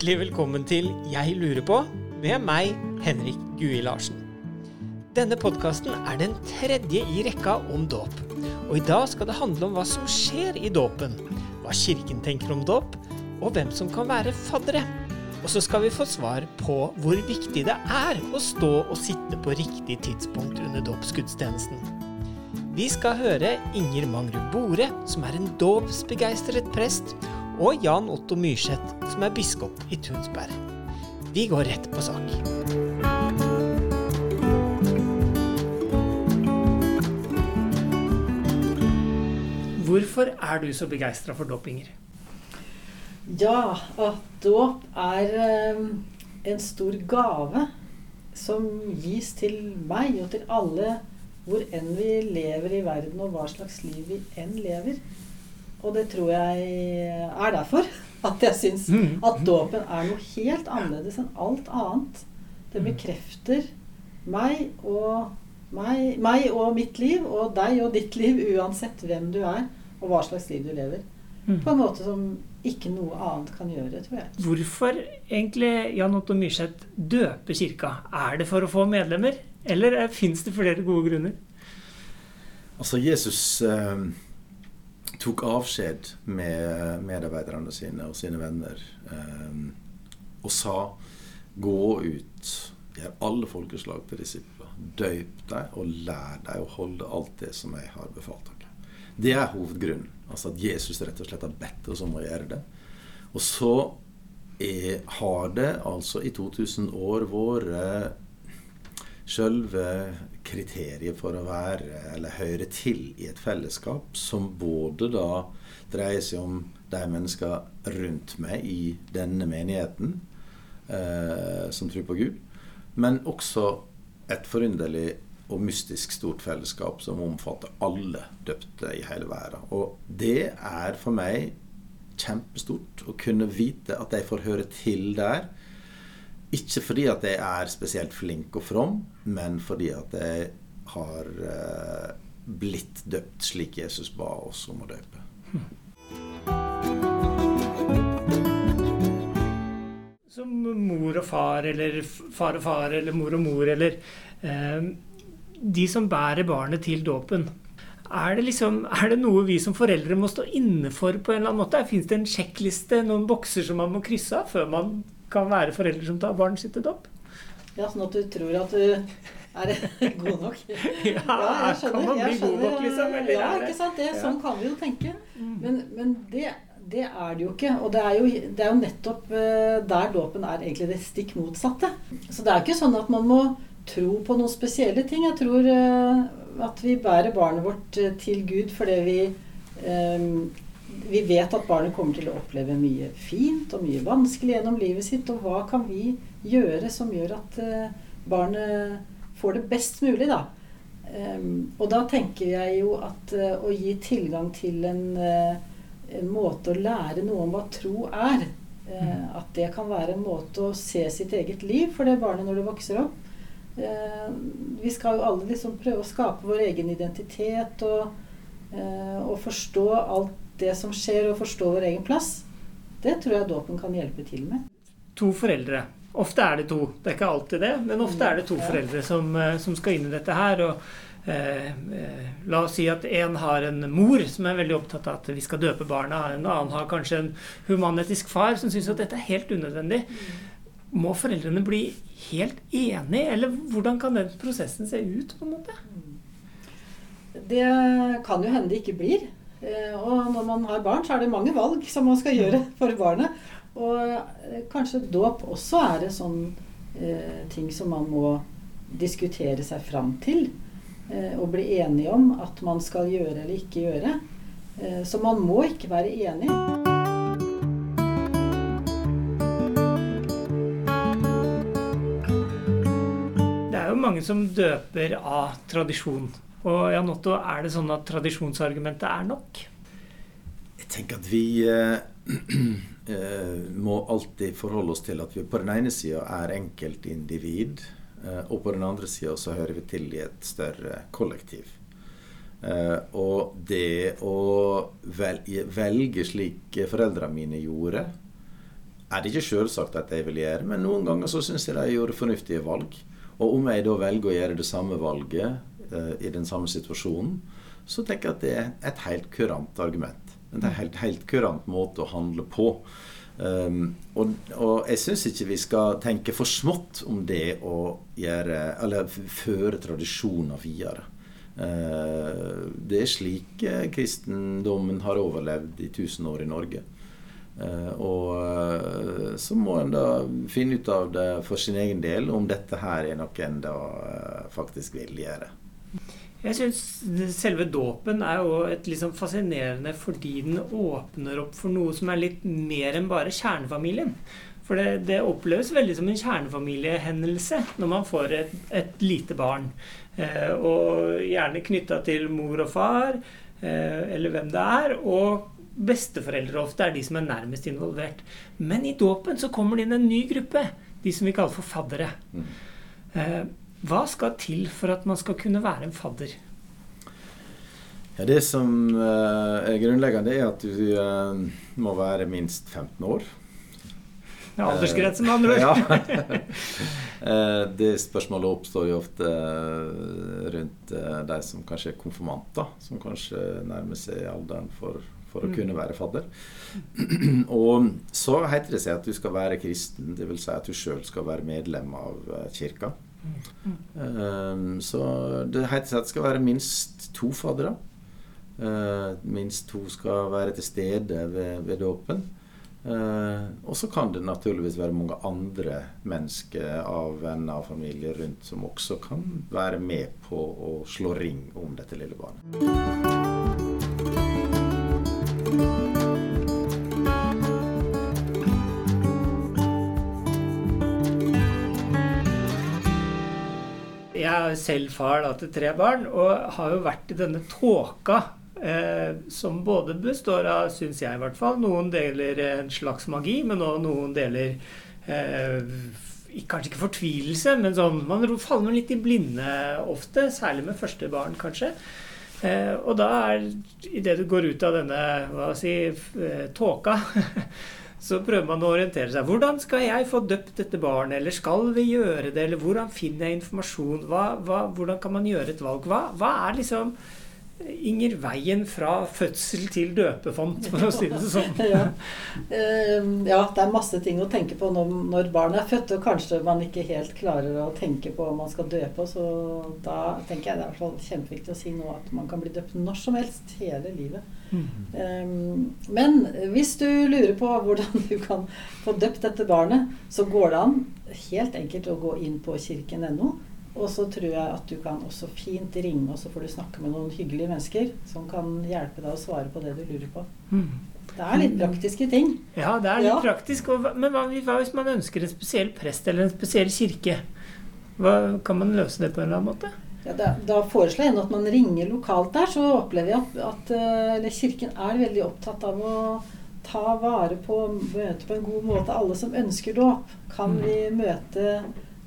Hjertelig velkommen til Jeg lurer på med meg, Henrik Gui Larsen. Denne podkasten er den tredje i rekka om dåp. Og i dag skal det handle om hva som skjer i dåpen, hva Kirken tenker om dåp, og hvem som kan være faddere. Og så skal vi få svar på hvor viktig det er å stå og sitte på riktig tidspunkt under dåpsgudstjenesten. Vi skal høre Inger Mangrud Bore, som er en dåpsbegeistret prest, og Jan Otto Myrseth, som er biskop i Tunsberg. Vi går rett på sak. Hvorfor er du så begeistra for dåpinger? Ja, at dåp er eh, en stor gave som gis til meg og til alle hvor enn vi lever i verden, og hva slags liv vi enn lever. Og det tror jeg er derfor at jeg syns Mm. at dåpen er noe helt annerledes enn alt annet. Det bekrefter meg og meg, meg og mitt liv, og deg og ditt liv, uansett hvem du er, og hva slags liv du lever. Mm. På en måte som ikke noe annet kan gjøre, tror jeg. Hvorfor egentlig Jan Otto Myrseth døper kirka? Er det for å få medlemmer, eller fins det flere gode grunner? Altså, Jesus eh, tok avskjed med medarbeiderne sine og sine venner eh, og sa gå ut, gjør alle folkeslag til disipler, døyp deg og lær deg å holde alt det som jeg har befalt dere. Det er hovedgrunnen. Altså at Jesus rett og slett har bedt oss om å gjøre det. Og så er, har det altså i 2000 år vært Selve kriteriet for å være eller høre til i et fellesskap som både da dreier seg om de mennesker rundt meg i denne menigheten eh, som tror på Gud, men også et forunderlig og mystisk stort fellesskap som omfatter alle døpte i hele verden. Og det er for meg kjempestort å kunne vite at jeg får høre til der. Ikke fordi at jeg er spesielt flink og from, men fordi at jeg har eh, blitt døpt slik Jesus ba oss om å døpe. Som mor og far, eller far og far, eller mor og mor, eller eh, De som bærer barnet til dåpen. Er det, liksom, er det noe vi som foreldre må stå inne for på en eller annen måte? Fins det en sjekkliste, noen bokser som man må krysse av før man kan være foreldre som tar barnet sitt til dopp. Ja, sånn at du tror at du er god nok. Ja, kan man bli god nok, liksom? Eller ja, ikke sant. Det, Mm. Sånn kan vi jo tenke. Men, men det, det er det jo ikke. Og det er jo, det er jo nettopp eh, der dåpen er egentlig det stikk motsatte. Så det er ikke sånn at man må tro på noen spesielle ting. Jeg tror eh, at vi bærer barnet vårt eh, til Gud fordi vi vi vet at barnet kommer til å oppleve mye fint og mye vanskelig gjennom livet sitt. Og hva kan vi gjøre som gjør at eh, barnet får det best mulig, da? Og da tenker jeg jo at eh, å gi tilgang til en, eh, en måte å lære noe om hva tro er, eh, at det kan være en måte å se sitt eget liv for det barnet når det vokser opp. Eh, vi skal jo alle liksom prøve å skape vår egen identitet og, og forstå alt det som skjer, og forstå vår egen plass. Det tror jeg dåpen kan hjelpe til med. To foreldre. Ofte er det to. Det er ikke alltid det, men ofte er det to foreldre som, eh, som skal inn i dette her. og eh, eh, La oss si at en har en mor som er veldig opptatt av at vi skal døpe barna. En annen har kanskje en humanetisk far som syns at dette er helt unødvendig. Må foreldrene bli helt enige, eller hvordan kan den prosessen se ut? på en måte? Det kan jo hende det ikke blir. Eh, Og når man har barn, så er det mange valg som man skal gjøre for barnet. Og eh, kanskje dåp også er en sånn eh, ting som man må diskutere seg fram til. eh, Og bli enige om at man skal gjøre eller ikke gjøre. Eh, Så man må ikke være enig. Det er jo mange som døper av tradisjon. Og Jan Otto, er det sånn at tradisjonsargumentet er nok? Jeg tenker at vi eh, eh, må alltid forholde oss til at vi på den ene sida er enkeltindivid, eh, og på den andre sida så hører vi til i et større kollektiv. Eh, og det å velge, velge slik foreldrene mine gjorde, er det ikke selvsagt at jeg vil gjøre, men noen ganger så syns jeg de gjorde fornuftige valg. Og om jeg da velger å gjøre det samme valget i den samme situasjonen, så tenker jeg at det er et helt kurant argument. Det er en helt, helt kurant måte å handle på. Um, og, og, jeg syns ikke vi skal tenke for smått om det å gjøre Eller føre tradisjoner videre. Uh, det er slik uh, kristendommen har overlevd i tusen år i Norge. Uh, og så må en da finne ut av det for sin egen del om dette her er noe en da faktisk vil gjøre. Jeg syns selve dåpen er jo et liksom fascinerende fordi den åpner opp for noe som er litt mer enn bare kjernefamilien. For det, det oppleves veldig som en kjernefamiliehendelse når man får et, et lite barn. Eh, og gjerne knytta til mor og far, eh, eller hvem det er. Og besteforeldre ofte er de som er nærmest involvert. Men i dåpen så kommer det inn en ny gruppe. De som vi kaller for faddere. Mm. Eh, hva skal til for at man skal kunne være en fadder? Ja, det som uh, er grunnleggende, er at du uh, må være minst 15 år. Ja, Aldersgrense, med andre ord. ja. det spørsmålet oppstår jo ofte rundt de som kanskje er konfirmanter. Som kanskje nærmer seg alderen for, for å mm. kunne være fadder. Og så heter det seg at du skal være kristen, dvs. Si at du sjøl skal være medlem av kirka. Um, så det heter at skal være minst to faddere. Uh, minst to skal være til stede ved, ved dåpen. Uh, og så kan det naturligvis være mange andre mennesker av venner og familie rundt som også kan være med på å slå ring om dette lille barnet. Er selv far da, til tre barn og har jo vært i denne tåka. Eh, som både består av, syns jeg i hvert fall, noen deler en slags magi, men også noen deler eh, Kanskje ikke fortvilelse, men sånn Man faller litt i blinde ofte, særlig med første barn, kanskje. Eh, og da er idet du går ut av denne hva si, eh, tåka så prøver man å orientere seg. Hvordan skal jeg få døpt dette barnet? Eller skal vi gjøre det? Eller hvordan finner jeg informasjon? Hva, hva, hvordan kan man gjøre et valg? Hva, hva er liksom Inger veien fra fødsel til døpefont, for å si det sånn. ja. Ehm, ja. det er masse ting å tenke på når, barnet er født, og kanskje man ikke helt klarer å tenke på om man skal døpe. Så da tenker jeg det er i hvert fall kjempeviktig å si nå at man kan bli døpt når som helst hele livet. Mm. Um, men hvis du lurer på hvordan du kan få døpt dette barnet, så går det an helt enkelt å gå inn på kirken.no og så tror jeg at du kan også fint ringe, og så får du snakke med noen hyggelige mennesker som kan hjelpe deg å svare på det du lurer på. Mm. Det er litt praktiske ting. Ja, det er litt ja. praktisk. men hva, hva, hvis man ønsker en spesiell prest eller en spesiell kirke? Hva, kan man løse det på en eller annen måte? Ja, da, da foreslår jeg at man ringer lokalt der. Så opplever jeg at, at eh, Kirken er veldig opptatt av å ta vare på møte på en god måte alle som ønsker dåp. Kan mm. vi møte,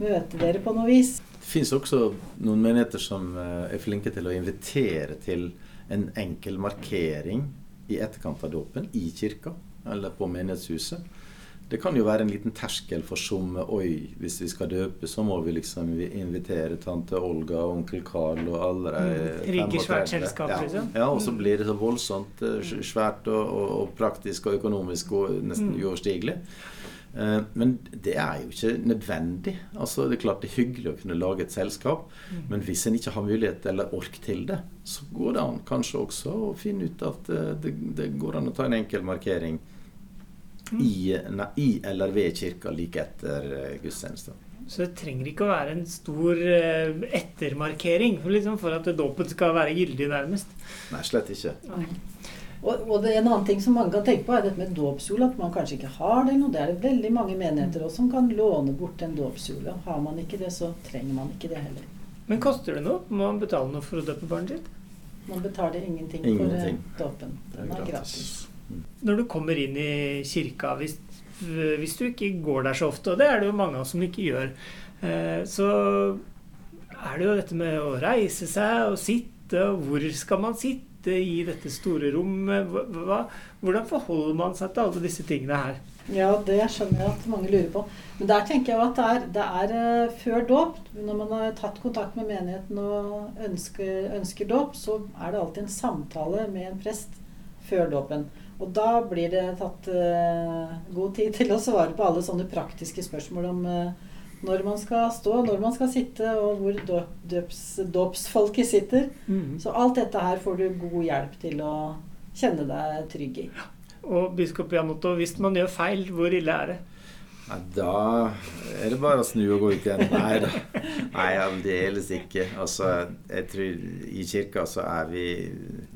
møte dere på noe vis? Fins også noen menigheter som eh, er flinke til å invitere til en enkel markering i etterkant av dåpen i kirka eller på menighetshuset. Det kan jo være en liten terskel for som Oi, hvis vi skal døpe, så må vi liksom invitere tante Olga og onkel Karl og alle de mm, svært selskap, ja. liksom. Ja, og så blir det så voldsomt eh, svært og, og, og praktisk og økonomisk og nesten mm. uoverstigelig. Eh, men det er jo ikke nødvendig. Altså, det er klart det er hyggelig å kunne lage et selskap, mm. men hvis en ikke har mulighet eller ork til det, så går det an kanskje også å finne ut at eh, det, det går an å ta en enkel markering mm. i, i, eller ved kirka like etter eh, gudstjenesten. Så det trenger ikke å være en stor ettermarkering for, liksom, for at dåpen skal være gyldig, nærmest? Nei, slett ikke. Nei. Og, og det, en annen ting som mange kan tenke på, er dette med dåpskjole. At man kanskje ikke har det. Og det er det veldig mange menigheter også som kan låne bort en dåpskjole. Har man ikke det, så trenger man ikke det heller. Men koster det noe? Må man betale noe for å døpe barnet sitt? Man betaler ingenting, eh, ingenting. for dåpen. Den er gratis. Mm. Når du kommer inn i kirka, hvis, hvis, du ikke går der så ofte, og det er det jo mange av oss som ikke gjør, eh, så er det jo dette med å reise seg og sitte, og hvor skal man sitte? Sitte i dette store rommet? Hva, hvordan forholder man seg til alle disse tingene her? Ja, det skjønner jeg at mange lurer på. Men der tenker jeg at det er, det er uh, før dåp, når man har tatt kontakt med menigheten og ønsker, ønsker dåp, så er det alltid en samtale med en prest før dåpen. Og da blir det tatt uh, god tid til å svare på alle sånne praktiske spørsmål om uh, når man skal stå, når man skal sitte, og hvor dåpsfolket sitter. Mm. Så alt dette her får du god hjelp til å kjenne deg trygg i. Og biskop Jan Otto, hvis man gjør feil, hvor ille er det? Nei, da er det bare å snu og gå ut igjen. Nei da. Nei, aldeles ikke. Altså, jeg tror i kirka så er vi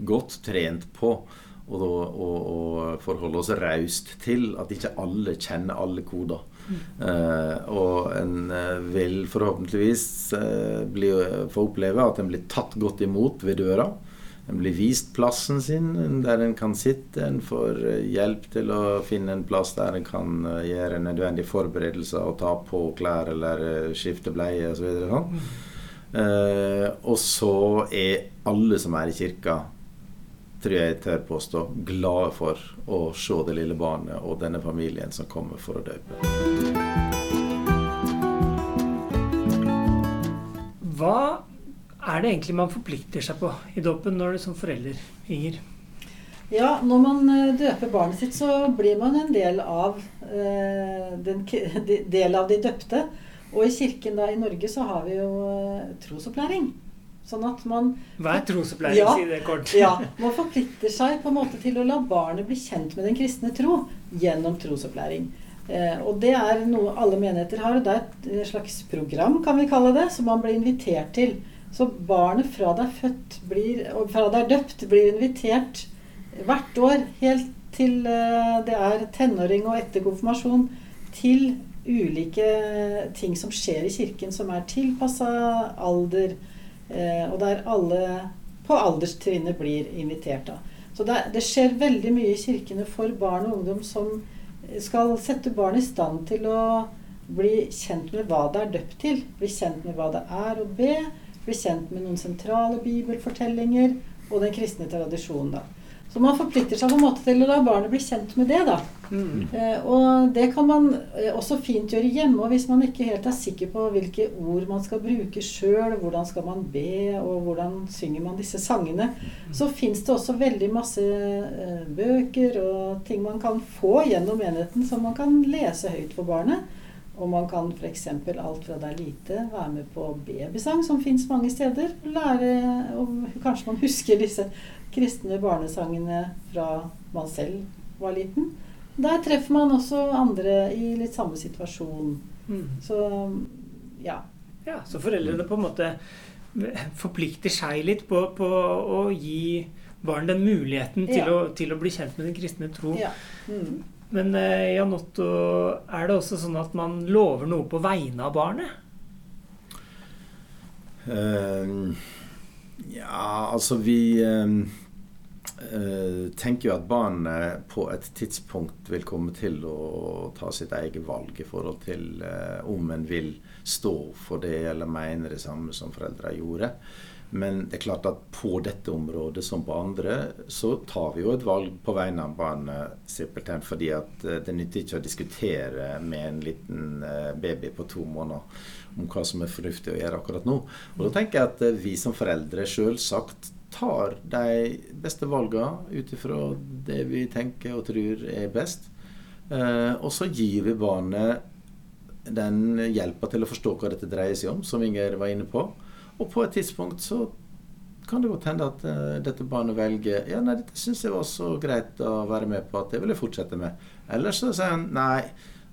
godt trent på å, å, å forholde oss raust til at ikke alle kjenner alle koder. Mm. Uh, og en uh, vil forhåpentligvis bli, få oppleve at en blir tatt godt imot ved døra. En blir vist plassen sin der en kan sitte. En får eh, hjelp til å finne en plass der en kan eh, gjøre nødvendige forberedelser og ta på klær eller eh, skifte bleie osv. Så sånn. Eh, og så er alle som er i kirka, tror jeg tør påstå, glade for å se det lille barnet og denne familien som kommer for å døpe. Hva er det egentlig man forplikter seg på i dåpen når det er som forelder, Inger? Ja, når man eh, døper barnet sitt, så blir man en del av, eh, den, del av de døpte. Og i kirken da i Norge så har vi jo eh, trosopplæring. Sånn at man Hver trosopplæring? Ja, sier det kort. ja, Man forplikter seg på en måte til å la barnet bli kjent med den kristne tro gjennom trosopplæring. Eh, og det er noe alle menigheter har. Det er et slags program, kan vi kalle det, som man blir invitert til. Så barnet fra det er født blir, og fra det er døpt, blir invitert hvert år helt til eh, det er tenåring og etter konfirmasjon, til ulike ting som skjer i kirken som er tilpassa alder, og der alle på alderstrinnet blir invitert. da. Så det, det, skjer veldig mye i kirkene for barn og ungdom som skal sette barn i stand til å bli kjent med hva det er døpt til. Bli kjent med hva det er å be bli kjent med noen sentrale bibelfortellinger og den kristne tradisjonen. da. Så man forplikter seg på en måte til å la barnet bli kjent med det. da. Mm. Eh, og det kan man eh, også fint gjøre hjemme. og Hvis man ikke helt er sikker på hvilke ord man skal bruke sjøl, hvordan skal man be, og hvordan synger man disse sangene, så fins det også veldig masse eh, bøker og ting man kan få gjennom enheten som man kan lese høyt for barnet. Og man kan f.eks. alt fra det er lite være med på babysang, som fins mange steder. Lære, og Kanskje man husker disse kristne barnesangene fra man selv var liten. Der treffer man også andre i litt samme situasjon. Mm. Så ja. ja. Så foreldrene på en måte forplikter seg litt på, på å gi barn den muligheten til, ja. å, til, å, bli kjent med den kristne tro. Ja. Mm. Men eh, Jan Otto, er det også sånn at man lover noe på vegne av barnet? Uh, ja, altså vi uh, uh, tenker jo at barnet på et tidspunkt vil komme til å ta sitt eget valg i forhold til om en vil stå for det eller mene det samme som foreldra gjorde. Men det er klart at på dette området som på andre, så tar vi jo et valg på vegne av barnet simpelthen fordi at eh, det nytter ikke å diskutere med en liten eh, baby på to måneder om hva som er fornuftig å gjøre akkurat nå. Og da tenker jeg at eh, vi som foreldre sjølsagt tar de beste valgene ut ifra det vi tenker og tror er best. Og så gir vi barnet den hjelpa til å forstå hva dette dreier seg om, som Inger var inne på. Og på et tidspunkt så kan det godt hende at uh, dette barnet velger Ja, nei, dette syns jeg var så greit å være med på at det vil jeg fortsette med. Eller så sier han nei,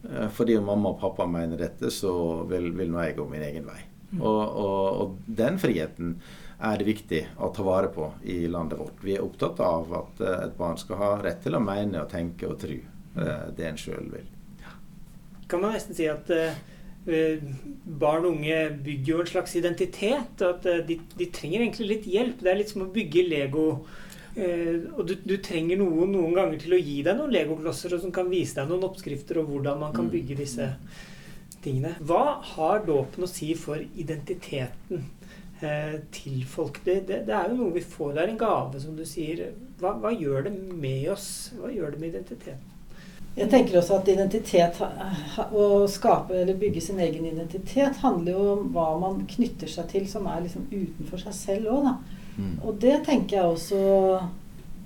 uh, fordi mamma og pappa mener dette, så vil, vil nå jeg gå min egen vei. Mm. Og, og, og, den friheten er det viktig å ta vare på i landet vårt. Vi er opptatt av at uh, et barn skal ha rett til å mene og tenke og tro det en sjøl vil. Kan man nesten si at Eh, barn og unge bygger jo en slags identitet. og at eh, de, de, trenger egentlig litt hjelp. Det er litt som å bygge Lego. Eh, og du, du, trenger noen noen ganger til å gi deg noen legoklosser som kan vise deg noen oppskrifter og hvordan man kan mm. bygge disse tingene. Hva har dåpen å si for identiteten eh, til folk? Det, det, det, er jo noe vi får. Det er en gave, som du sier. Hva, hva gjør det med oss? Hva gjør det med identiteten? Jeg tenker også at identitet, å skape eller bygge sin egen identitet, handler jo om hva man knytter seg til som er liksom utenfor seg selv òg, da. Mm. Og det tenker jeg også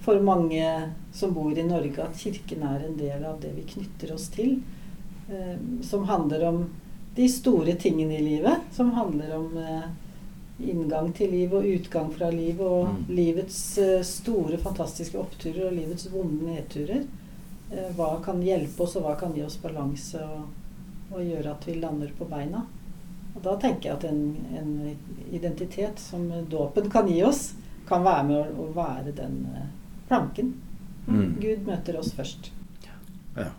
for mange som bor i Norge, at Kirken er en del av det vi knytter oss til. Eh, som handler om de store tingene i livet. Som handler om eh, inngang til livet og utgang fra livet, og mm. livets eh, store, fantastiske oppturer og livets vonde nedturer. Eh, hva kan hjelpe oss, og hva kan gi oss balanse og, og, gjøre at vi lander på beina. Og da tenker jeg at en, en identitet som dåpen kan gi oss, kan være med å, å være den uh, planken. Mm. Gud møter oss først. Ja.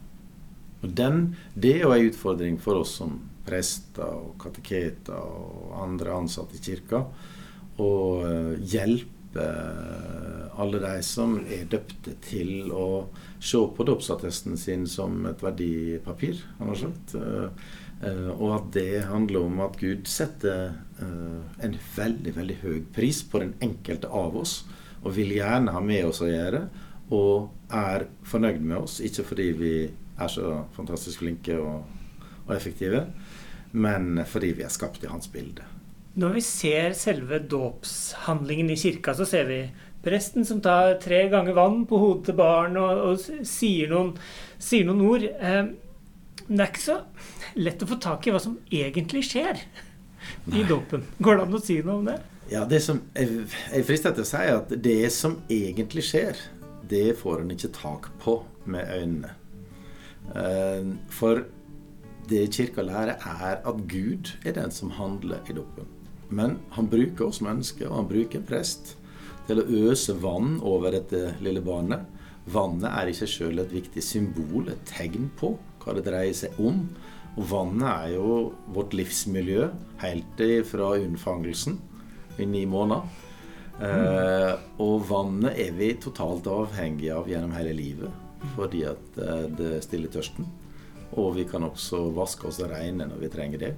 Og den, det er jo en utfordring for oss som prester og kateketer og andre ansatte i kirka å uh, hjelpe alle de som er døpte til å se på dåpsattesten sin som et verdipapir. Uh, og at det handler om at Gud setter en veldig veldig høy pris på den enkelte av oss, og vil gjerne ha med oss å gjøre, og er fornøyd med oss. Ikke fordi vi er så fantastisk flinke og, og effektive, men fordi vi er skapt i hans bilde. Når vi ser selve dåpshandlingen i kirka, så ser vi presten som tar tre ganger vann på hodet til barn og, og sier, noen, sier, noen, ord. Eh, men det er ikke så lett å få tak i hva som egentlig skjer i dåpen. Går det an å si noe om det? Ja, det som, Jeg, jeg frister til å si at det som egentlig skjer, det får en ikke tak på med øynene. Eh, for det Kirka lærer, er at Gud er den som handler i dåpen. Men han bruker oss mennesker, og han bruker en prest til å øse vann over dette lille barnet. Vannet er i seg sjøl et viktig symbol, et tegn på hva det dreier seg om. Og vannet er jo vårt livsmiljø helt fra unnfangelsen i ni måneder. Eh, og vannet er vi totalt avhengige av gjennom hele livet fordi at eh, det stiller tørsten. Og vi kan også vaske oss reine når vi trenger det.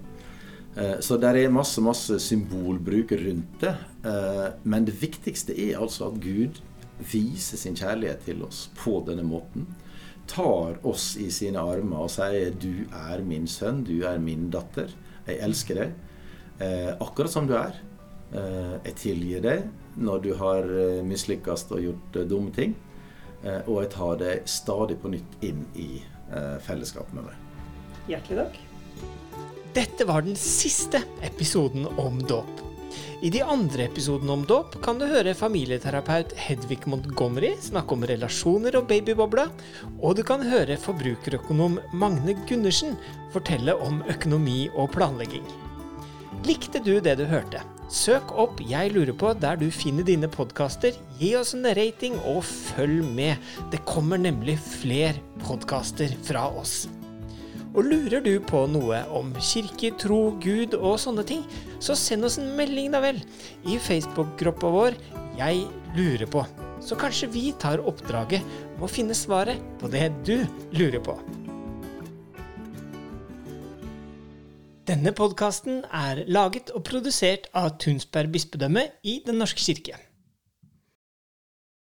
Eh, så det er masse, masse symbolbruk rundt det. Eh, men det viktigste er altså at Gud viser sin kjærlighet til oss på denne måten. Tar oss i sine armer og sier 'Du er min sønn, du er min datter. Jeg elsker deg akkurat som du er'. Jeg tilgir deg når du har mislykkes og gjort dumme ting. Og jeg tar deg stadig på nytt inn i Eh, fellesskap med meg. Hjertelig takk. Dette var den siste episoden om dåp. I de andre episodene om dåp kan du høre familieterapeut Hedvig Montgomery snakke om relasjoner og babybobla, og du kan høre forbrukerøkonom Magne Gundersen fortelle om økonomi og planlegging. Likte du det du hørte? Søk opp Jeg lurer på der du finner dine podkaster. Gi oss en rating og følg med. Det kommer nemlig flere podkaster fra oss. Og lurer du på noe om kirke, tro, Gud og sånne ting, så send oss en melding, da vel, i Facebook-gruppa vår Jeg lurer på. Så kanskje vi tar oppdraget med å finne svaret på det du lurer på. Denne podkasten er laget og produsert av Tunsberg bispedømme i Den norske kirke.